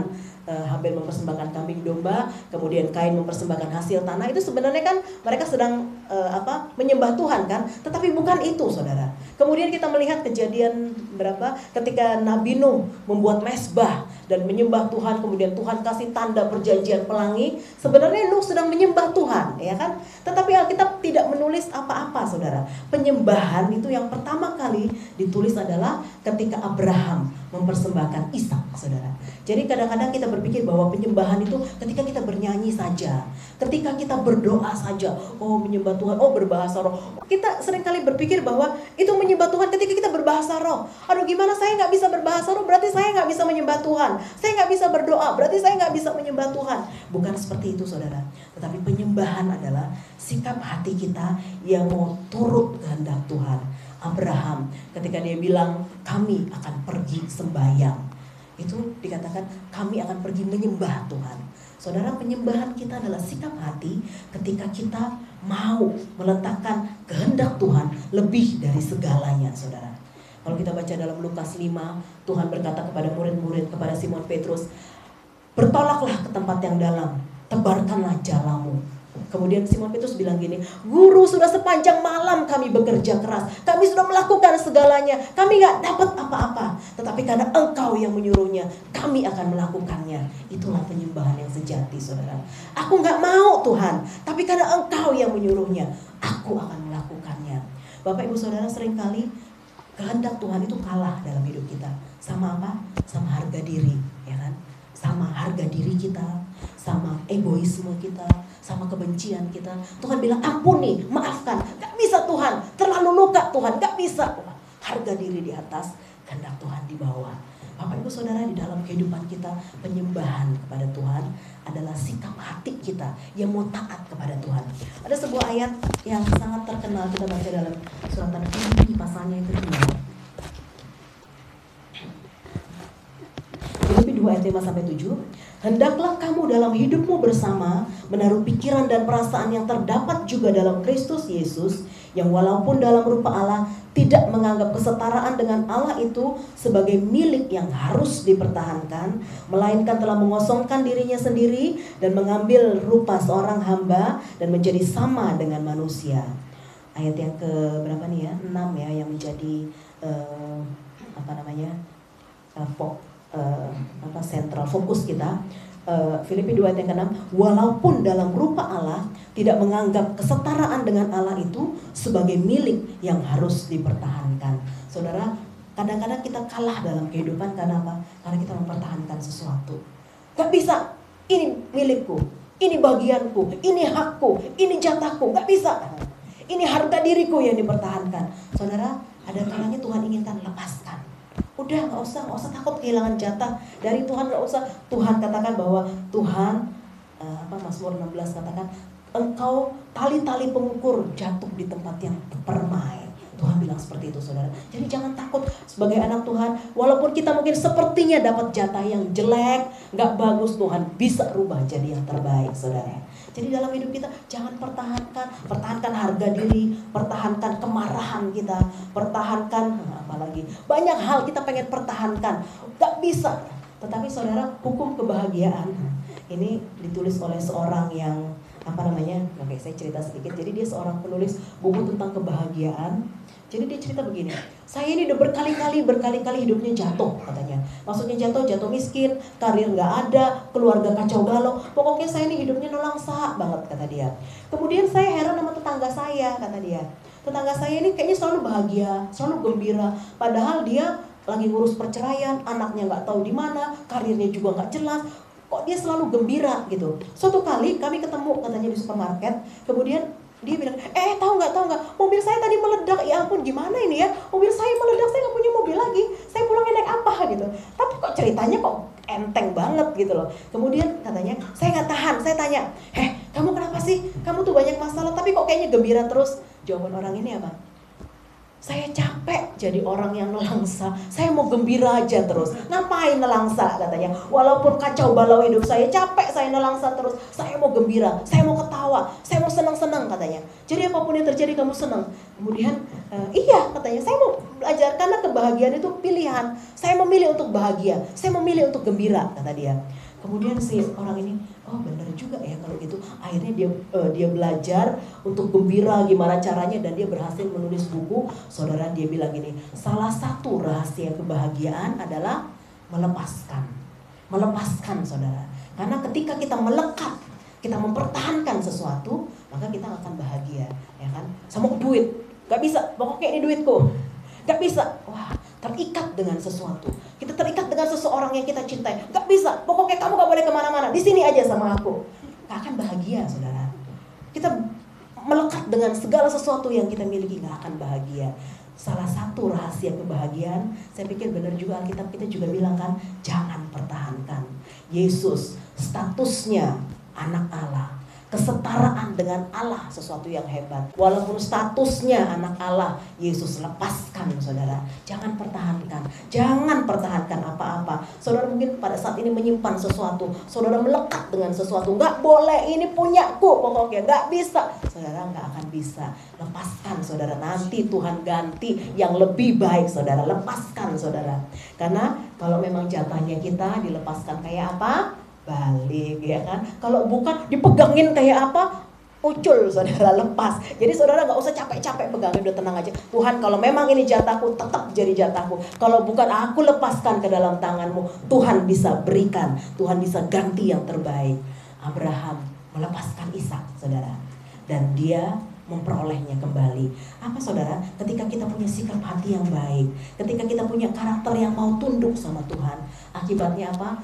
uh, Habel mempersembahkan kambing domba, kemudian Kain mempersembahkan hasil tanah. Itu sebenarnya kan mereka sedang uh, apa? menyembah Tuhan kan? Tetapi bukan itu, Saudara. Kemudian kita melihat kejadian berapa ketika Nabi Nuh membuat mesbah dan menyembah Tuhan, kemudian Tuhan kasih tanda perjanjian pelangi. Sebenarnya Nuh sedang menyembah Tuhan, ya kan? Tetapi Alkitab tidak menulis apa-apa, Saudara. Penyembahan itu yang pertama kali ditulis adalah ketika Abraham mempersembahkan Ishak, Saudara. Jadi kadang-kadang kita berpikir bahwa penyembahan itu ketika kita bernyanyi saja, ketika kita berdoa saja, oh menyembah Tuhan, oh berbahasa roh. Kita sering kali berpikir bahwa itu menyembah Tuhan ketika kita berbahasa roh. Aduh gimana saya nggak bisa berbahasa roh, berarti saya nggak bisa menyembah Tuhan. Saya nggak bisa berdoa, berarti saya nggak bisa menyembah Tuhan. Bukan seperti itu saudara. Tetapi penyembahan adalah sikap hati kita yang mau turut kehendak Tuhan. Abraham ketika dia bilang kami akan pergi sembahyang itu dikatakan kami akan pergi menyembah Tuhan. Saudara, penyembahan kita adalah sikap hati ketika kita mau meletakkan kehendak Tuhan lebih dari segalanya, Saudara. Kalau kita baca dalam Lukas 5, Tuhan berkata kepada murid-murid, kepada Simon Petrus, "Bertolaklah ke tempat yang dalam, tebarkanlah jalamu." Kemudian Simon Petrus bilang gini, Guru sudah sepanjang malam kami bekerja keras. Kami sudah melakukan segalanya. Kami nggak dapat apa-apa. Tetapi karena engkau yang menyuruhnya, kami akan melakukannya. Itulah penyembahan yang sejati saudara. Aku nggak mau Tuhan. Tapi karena engkau yang menyuruhnya, aku akan melakukannya. Bapak ibu saudara sering kali kehendak Tuhan itu kalah dalam hidup kita. Sama apa? Sama harga diri. ya kan? Sama harga diri kita. Sama egoisme kita sama kebencian kita. Tuhan bilang ampuni, maafkan. Gak bisa Tuhan, terlalu luka Tuhan, gak bisa. Harga diri di atas, kehendak Tuhan di bawah. Bapak Ibu Saudara di dalam kehidupan kita penyembahan kepada Tuhan adalah sikap hati kita yang mau taat kepada Tuhan. Ada sebuah ayat yang sangat terkenal kita baca dalam surat An-Filipi pasalnya yang kedua. 2 ayat 5 sampai 7. Hendaklah kamu dalam hidupmu bersama menaruh pikiran dan perasaan yang terdapat juga dalam Kristus Yesus yang walaupun dalam rupa Allah tidak menganggap kesetaraan dengan Allah itu sebagai milik yang harus dipertahankan, melainkan telah mengosongkan dirinya sendiri dan mengambil rupa seorang hamba dan menjadi sama dengan manusia. Ayat yang ke berapa nih ya? 6 ya yang menjadi uh, apa namanya? Uh, uh, apa sentral fokus kita uh, Filipi 2 ayat yang ke-6 walaupun dalam rupa Allah tidak menganggap kesetaraan dengan Allah itu sebagai milik yang harus dipertahankan. Saudara kadang-kadang kita kalah dalam kehidupan karena apa? Karena kita mempertahankan sesuatu. Gak bisa ini milikku ini bagianku ini hakku ini jatahku. Gak bisa. Ini harga diriku yang dipertahankan. Saudara ada kalanya Tuhan inginkan lepaskan Udah nggak usah, nggak usah takut kehilangan jatah dari Tuhan nggak usah. Tuhan katakan bahwa Tuhan uh, apa Mazmur 16 katakan engkau tali-tali pengukur jatuh di tempat yang permai. Tuhan bilang seperti itu saudara. Jadi jangan takut sebagai anak Tuhan. Walaupun kita mungkin sepertinya dapat jatah yang jelek, nggak bagus Tuhan bisa rubah jadi yang terbaik saudara. Jadi dalam hidup kita jangan pertahankan, pertahankan harga diri, pertahankan kemarahan kita, pertahankan apalagi banyak hal kita pengen pertahankan, nggak bisa. Tetapi saudara hukum kebahagiaan ini ditulis oleh seorang yang apa namanya? Oke, saya cerita sedikit. Jadi dia seorang penulis buku tentang kebahagiaan jadi dia cerita begini, saya ini udah berkali-kali berkali-kali hidupnya jatuh katanya. Maksudnya jatuh, jatuh miskin, karir nggak ada, keluarga kacau balau. Pokoknya saya ini hidupnya sah banget kata dia. Kemudian saya heran sama tetangga saya kata dia. Tetangga saya ini kayaknya selalu bahagia, selalu gembira. Padahal dia lagi ngurus perceraian, anaknya nggak tahu di mana, karirnya juga nggak jelas. Kok dia selalu gembira gitu. Suatu kali kami ketemu katanya di supermarket, kemudian dia bilang, eh tahu nggak tahu nggak, mobil saya tadi meledak, ya ampun gimana ini ya, mobil saya meledak, saya nggak punya mobil lagi, saya pulangnya naik apa gitu. Tapi kok ceritanya kok enteng banget gitu loh. Kemudian katanya, saya nggak tahan, saya tanya, heh kamu kenapa sih, kamu tuh banyak masalah, tapi kok kayaknya gembira terus. Jawaban orang ini apa? Saya capek jadi orang yang nelangsa. Saya mau gembira aja terus. Ngapain nelangsa katanya? Walaupun kacau balau hidup saya, capek saya nelangsa terus. Saya mau gembira, saya mau ketawa, saya mau senang-senang katanya. Jadi apa pun yang terjadi kamu senang. Kemudian uh, iya katanya, saya mau belajar karena kebahagiaan itu pilihan. Saya memilih untuk bahagia, saya memilih untuk gembira kata dia. Kemudian si orang ini, oh benar juga ya kalau gitu. Akhirnya dia uh, dia belajar untuk gembira gimana caranya dan dia berhasil menulis buku. Saudara dia bilang gini, salah satu rahasia kebahagiaan adalah melepaskan. Melepaskan saudara. Karena ketika kita melekat, kita mempertahankan sesuatu, maka kita akan bahagia, ya kan? Sama duit, gak bisa, pokoknya ini duitku. Gak bisa, wah terikat dengan sesuatu. Kita terikat dengan seseorang yang kita cintai. Gak bisa. Pokoknya kamu gak boleh ke mana-mana. Di sini aja sama aku. Gak akan bahagia, saudara. Kita melekat dengan segala sesuatu yang kita miliki gak akan bahagia. Salah satu rahasia kebahagiaan, saya pikir benar juga Alkitab kita juga bilang kan, jangan pertahankan. Yesus statusnya anak Allah kesetaraan dengan Allah sesuatu yang hebat. Walaupun statusnya anak Allah, Yesus lepaskan saudara. Jangan pertahankan, jangan pertahankan apa-apa. Saudara mungkin pada saat ini menyimpan sesuatu, saudara melekat dengan sesuatu. Nggak boleh, ini punyaku pokoknya, nggak bisa. Saudara nggak akan bisa. Lepaskan saudara, nanti Tuhan ganti yang lebih baik saudara. Lepaskan saudara. Karena kalau memang jatahnya kita dilepaskan kayak apa? Balik ya kan? Kalau bukan dipegangin kayak apa? Ucul saudara lepas. Jadi saudara nggak usah capek-capek pegangin udah tenang aja. Tuhan kalau memang ini jatahku tetap jadi jatahku. Kalau bukan aku lepaskan ke dalam tanganmu Tuhan bisa berikan. Tuhan bisa ganti yang terbaik. Abraham melepaskan Ishak saudara. Dan dia memperolehnya kembali. Apa saudara? Ketika kita punya sikap hati yang baik, ketika kita punya karakter yang mau tunduk sama Tuhan, akibatnya apa?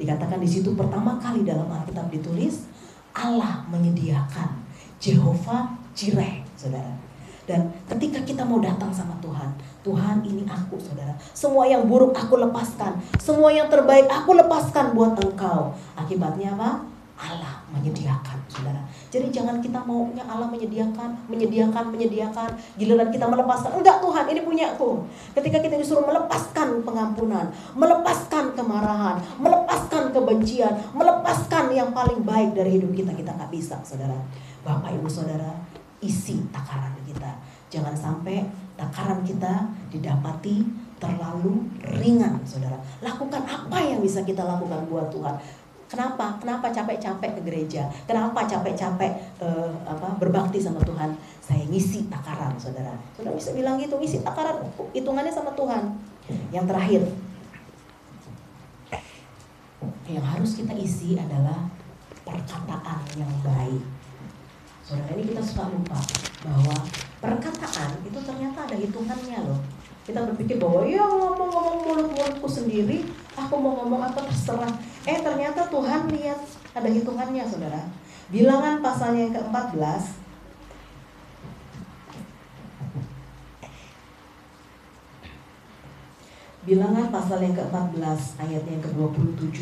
Dikatakan di situ pertama kali dalam Alkitab ditulis Allah menyediakan Jehovah Jireh, saudara. Dan ketika kita mau datang sama Tuhan, Tuhan ini aku saudara. Semua yang buruk aku lepaskan. Semua yang terbaik aku lepaskan buat engkau. Akibatnya apa? Allah menyediakan, saudara. Jadi jangan kita maunya Allah menyediakan, menyediakan, menyediakan. Giliran kita melepaskan, enggak Tuhan, ini punya aku. Ketika kita disuruh melepaskan pengampunan, melepaskan kemarahan, melepaskan kebencian, melepaskan yang paling baik dari hidup kita, kita nggak bisa, saudara. Bapak, ibu, saudara, isi takaran kita. Jangan sampai takaran kita didapati terlalu ringan, saudara. Lakukan apa yang bisa kita lakukan buat Tuhan. Kenapa? Kenapa capek-capek ke gereja? Kenapa capek-capek uh, apa berbakti sama Tuhan? Saya ngisi takaran, saudara. Saudara bisa bilang gitu, ngisi takaran, hitungannya sama Tuhan. Yang terakhir, yang harus kita isi adalah perkataan yang baik. Saudara ini kita suka lupa bahwa perkataan itu ternyata ada hitungannya loh kita berpikir bahwa ya ngomong-ngomong mulut-mulutku sendiri. Aku mau ngomong apa terserah. Eh ternyata Tuhan lihat ada hitungannya saudara. Bilangan pasalnya yang ke-14 bilangan pasal yang ke-14 ayatnya yang ke-27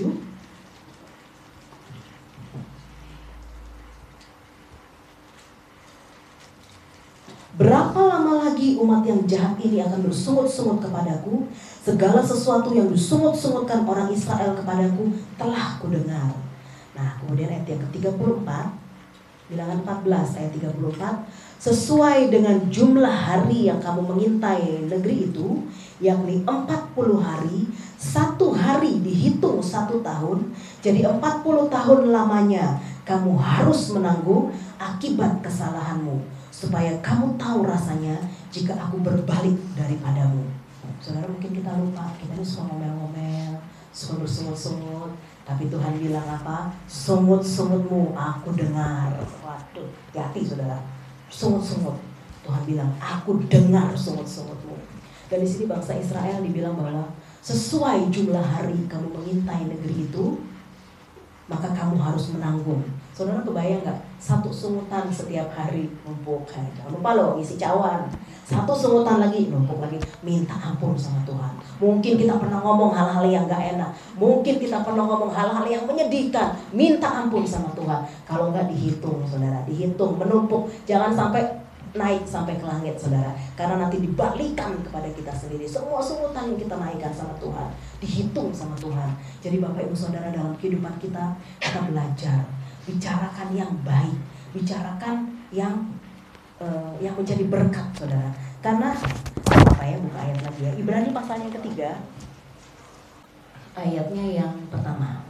Berapa lama lagi umat yang jahat ini akan bersungut-sungut kepadaku? Segala sesuatu yang disungut-sungutkan orang Israel kepadaku telah kudengar. Nah, kemudian ayat yang ke-34, bilangan 14 ayat 34, sesuai dengan jumlah hari yang kamu mengintai negeri itu, yakni 40 hari, satu hari dihitung satu tahun, jadi 40 tahun lamanya kamu harus menanggung akibat kesalahanmu supaya kamu tahu rasanya jika aku berbalik daripadamu. Saudara mungkin kita lupa, kita ini suka ngomel-ngomel, suka bersungut-sungut, tapi Tuhan bilang apa? Sungut-sungutmu aku dengar. Waduh, hati saudara. Sungut-sungut. Tuhan bilang, aku dengar sungut-sungutmu. Dan di sini bangsa Israel dibilang bahwa sesuai jumlah hari kamu mengintai negeri itu, maka kamu harus menanggung Saudara kebayang nggak? Satu sungutan setiap hari numpuk. Jangan lupa loh isi cawan. Satu sungutan lagi numpuk lagi. Minta ampun sama Tuhan. Mungkin kita pernah ngomong hal-hal yang gak enak. Mungkin kita pernah ngomong hal-hal yang menyedihkan. Minta ampun sama Tuhan. Kalau nggak dihitung saudara. Dihitung, menumpuk. Jangan sampai naik sampai ke langit saudara karena nanti dibalikan kepada kita sendiri semua sungutan yang kita naikkan sama Tuhan dihitung sama Tuhan jadi Bapak Ibu Saudara dalam kehidupan kita kita belajar bicarakan yang baik, bicarakan yang uh, yang menjadi berkat, saudara. Karena apa ya buka ayat lagi ya. Ibrani pasalnya yang ketiga, ayatnya yang pertama.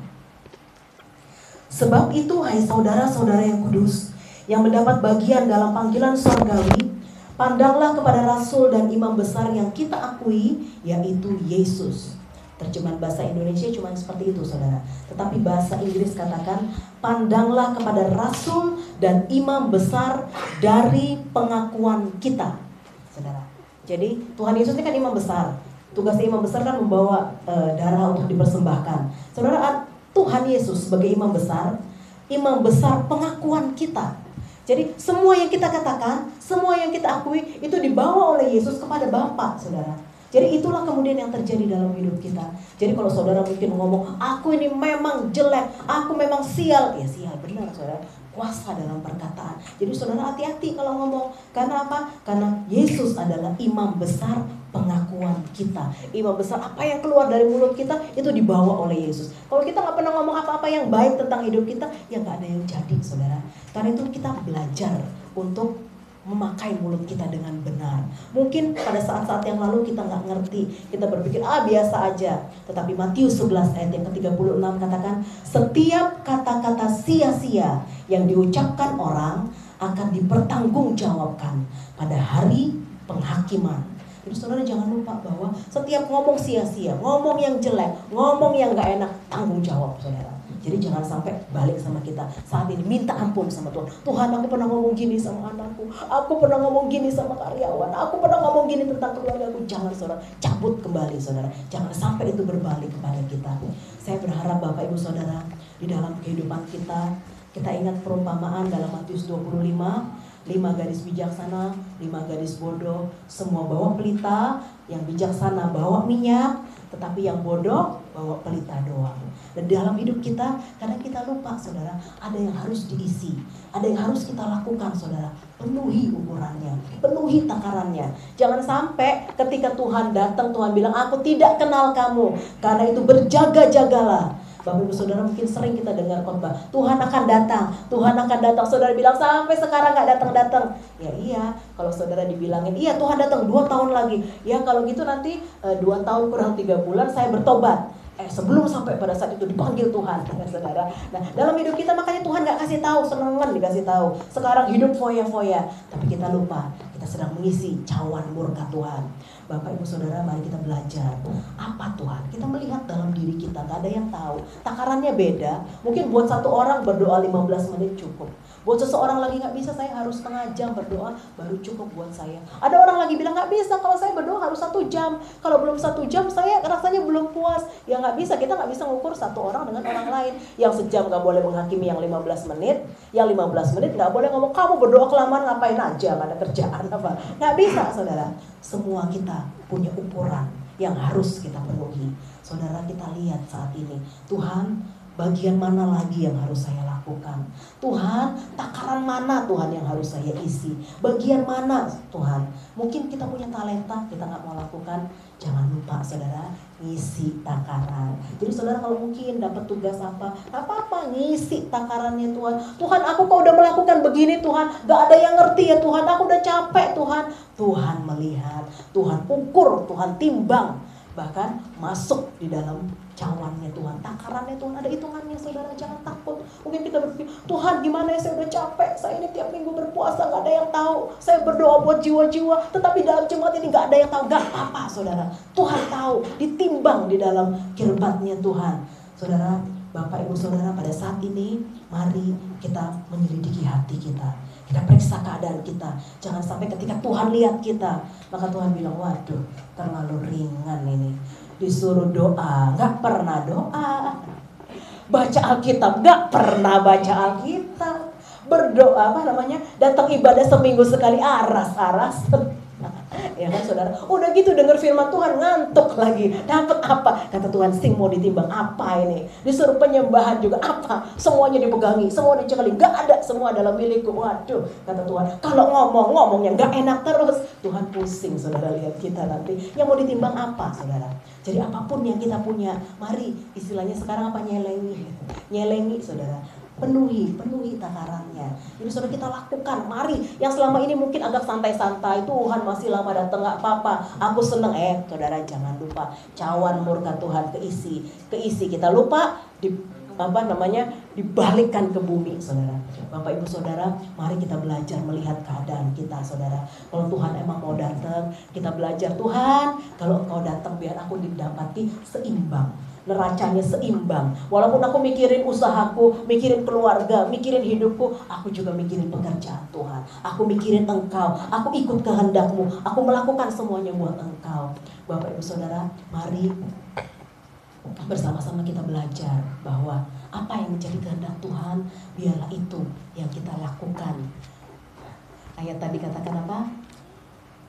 Sebab itu, hai saudara-saudara yang kudus, yang mendapat bagian dalam panggilan surgawi, pandanglah kepada rasul dan imam besar yang kita akui, yaitu Yesus Terjemahan bahasa Indonesia cuma seperti itu saudara. Tetapi bahasa Inggris katakan, pandanglah kepada rasul dan imam besar dari pengakuan kita. Saudara. Jadi Tuhan Yesus ini kan imam besar. Tugasnya imam besar kan membawa e, darah untuk dipersembahkan. Saudara, Tuhan Yesus sebagai imam besar, imam besar pengakuan kita. Jadi semua yang kita katakan, semua yang kita akui itu dibawa oleh Yesus kepada Bapa, saudara. Jadi itulah kemudian yang terjadi dalam hidup kita. Jadi kalau saudara mungkin ngomong, aku ini memang jelek, aku memang sial. Ya sial, benar saudara. Kuasa dalam perkataan. Jadi saudara hati-hati kalau ngomong. Karena apa? Karena Yesus adalah imam besar pengakuan kita. Imam besar apa yang keluar dari mulut kita itu dibawa oleh Yesus. Kalau kita nggak pernah ngomong apa-apa yang baik tentang hidup kita, ya nggak ada yang jadi saudara. Karena itu kita belajar untuk memakai mulut kita dengan benar. Mungkin pada saat-saat yang lalu kita nggak ngerti, kita berpikir ah biasa aja. Tetapi Matius 11 ayat yang ke-36 katakan, setiap kata-kata sia-sia yang diucapkan orang akan dipertanggungjawabkan pada hari penghakiman. Jadi saudara jangan lupa bahwa setiap ngomong sia-sia, ngomong yang jelek, ngomong yang gak enak, tanggung jawab saudara. Jadi jangan sampai balik sama kita saat ini minta ampun sama Tuhan. Tuhan aku pernah ngomong gini sama anakku, aku pernah ngomong gini sama karyawan, aku pernah ngomong gini tentang keluarga aku. Jangan saudara, cabut kembali saudara. Jangan sampai itu berbalik kepada kita. Saya berharap Bapak Ibu Saudara di dalam kehidupan kita kita ingat perumpamaan dalam Matius 25 lima gadis bijaksana, lima gadis bodoh, semua bawa pelita, yang bijaksana bawa minyak, tetapi yang bodoh bawa pelita doang. Dan dalam hidup kita, kadang kita lupa saudara, ada yang harus diisi. Ada yang harus kita lakukan saudara. Penuhi ukurannya, penuhi takarannya. Jangan sampai ketika Tuhan datang, Tuhan bilang, aku tidak kenal kamu. Karena itu berjaga-jagalah Bapak Ibu Saudara mungkin sering kita dengar khotbah, Tuhan akan datang, Tuhan akan datang. Saudara bilang sampai sekarang nggak datang-datang. Ya iya, kalau saudara dibilangin, iya Tuhan datang dua tahun lagi. Ya kalau gitu nanti eh, dua tahun kurang tiga bulan saya bertobat. Eh sebelum sampai pada saat itu dipanggil Tuhan, ya, saudara. Nah dalam hidup kita makanya Tuhan nggak kasih tahu, senengan dikasih tahu. Sekarang hidup foya-foya, tapi kita lupa kita sedang mengisi cawan murka Tuhan. Bapak Ibu Saudara mari kita belajar. Apa Tuhan? Kita melihat dalam diri kita gak ada yang tahu. Takarannya beda. Mungkin buat satu orang berdoa 15 menit cukup. Buat seseorang lagi nggak bisa saya harus setengah jam berdoa baru cukup buat saya. Ada orang lagi bilang nggak bisa kalau saya berdoa harus satu jam. Kalau belum satu jam saya rasanya belum puas. Ya nggak bisa. Kita nggak bisa mengukur satu orang dengan orang lain. Yang sejam nggak boleh menghakimi yang 15 menit. Yang 15 menit nggak boleh ngomong kamu berdoa kelamaan ngapain aja? Nggak ada kerjaan apa nggak bisa saudara semua kita punya ukuran yang harus kita penuhi. Saudara kita lihat saat ini, Tuhan bagian mana lagi yang harus saya lakukan? Tuhan, takaran mana Tuhan yang harus saya isi? Bagian mana Tuhan? Mungkin kita punya talenta, kita nggak mau lakukan. Jangan lupa saudara, ngisi takaran. Jadi saudara kalau mungkin dapat tugas apa, apa-apa ngisi takarannya Tuhan. Tuhan aku kok udah melakukan begini Tuhan, gak ada yang ngerti ya Tuhan, aku udah capek Tuhan. Tuhan melihat, Tuhan ukur, Tuhan timbang. Bahkan masuk di dalam cawannya Tuhan, takarannya Tuhan, ada hitungannya saudara, jangan takut. Mungkin kita berpikir, Tuhan gimana ya saya udah capek, saya ini tiap minggu berpuasa, gak ada yang tahu. Saya berdoa buat jiwa-jiwa, tetapi dalam jemaat ini gak ada yang tahu. Gak apa-apa saudara, Tuhan tahu, ditimbang di dalam kirbatnya Tuhan. Saudara, Bapak Ibu Saudara pada saat ini, mari kita menyelidiki hati kita. Kita periksa keadaan kita. Jangan sampai ketika Tuhan lihat kita, maka Tuhan bilang, waduh terlalu ringan ini disuruh doa, nggak pernah doa. Baca Alkitab, nggak pernah baca Alkitab. Berdoa apa namanya? Datang ibadah seminggu sekali aras-aras ya kan saudara? Udah gitu dengar firman Tuhan ngantuk lagi. Dapat apa? Kata Tuhan sing mau ditimbang apa ini? Disuruh penyembahan juga apa? Semuanya dipegangi semua dicekali nggak ada semua dalam milikku. Waduh kata Tuhan. Kalau ngomong ngomongnya nggak enak terus. Tuhan pusing saudara lihat kita nanti. Yang mau ditimbang apa saudara? Jadi apa pun yang kita punya mari istilahnya sekarang apa? Nyelengi. Nyelengi saudara penuhi, penuhi takarannya. Jadi sudah kita lakukan, mari. Yang selama ini mungkin agak santai-santai, Tuhan masih lama datang, nggak apa-apa. Aku seneng, eh, saudara jangan lupa, cawan murka Tuhan keisi, keisi. Kita lupa di apa namanya dibalikkan ke bumi saudara bapak ibu saudara mari kita belajar melihat keadaan kita saudara kalau Tuhan emang mau datang kita belajar Tuhan kalau engkau datang biar aku didapati seimbang neracanya seimbang. Walaupun aku mikirin usahaku, mikirin keluarga, mikirin hidupku, aku juga mikirin pekerjaan Tuhan. Aku mikirin engkau, aku ikut kehendakmu, aku melakukan semuanya buat engkau. Bapak Ibu Saudara, mari bersama-sama kita belajar bahwa apa yang menjadi kehendak Tuhan, biarlah itu yang kita lakukan. Ayat tadi katakan apa?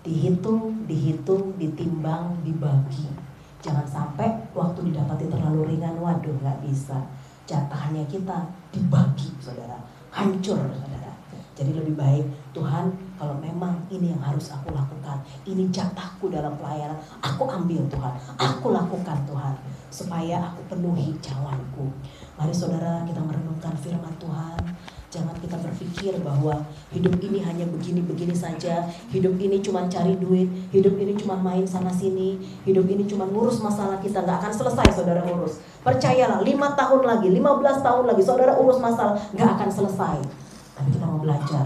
Dihitung, dihitung, ditimbang, dibagi Jangan sampai waktu didapati terlalu ringan, waduh nggak bisa. Jatahnya kita dibagi, saudara. Hancur, saudara. Jadi lebih baik Tuhan kalau memang ini yang harus aku lakukan. Ini jatahku dalam pelayanan. Aku ambil Tuhan. Aku lakukan Tuhan. Supaya aku penuhi cawanku. Mari saudara kita merenungkan firman Tuhan. Jangan kita berpikir bahwa hidup ini hanya begini-begini saja. Hidup ini cuma cari duit. Hidup ini cuma main sana sini. Hidup ini cuma ngurus masalah kita. Nggak akan selesai saudara urus. Percayalah, lima tahun lagi, lima belas tahun lagi saudara urus masalah. Nggak akan selesai. Tapi kita mau belajar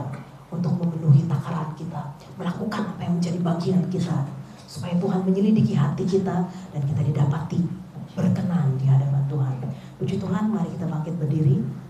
untuk memenuhi takaran kita. Melakukan apa yang menjadi bagian kita. Supaya Tuhan menyelidiki hati kita dan kita didapati berkenan di hadapan Tuhan. Puji Tuhan, mari kita bangkit berdiri.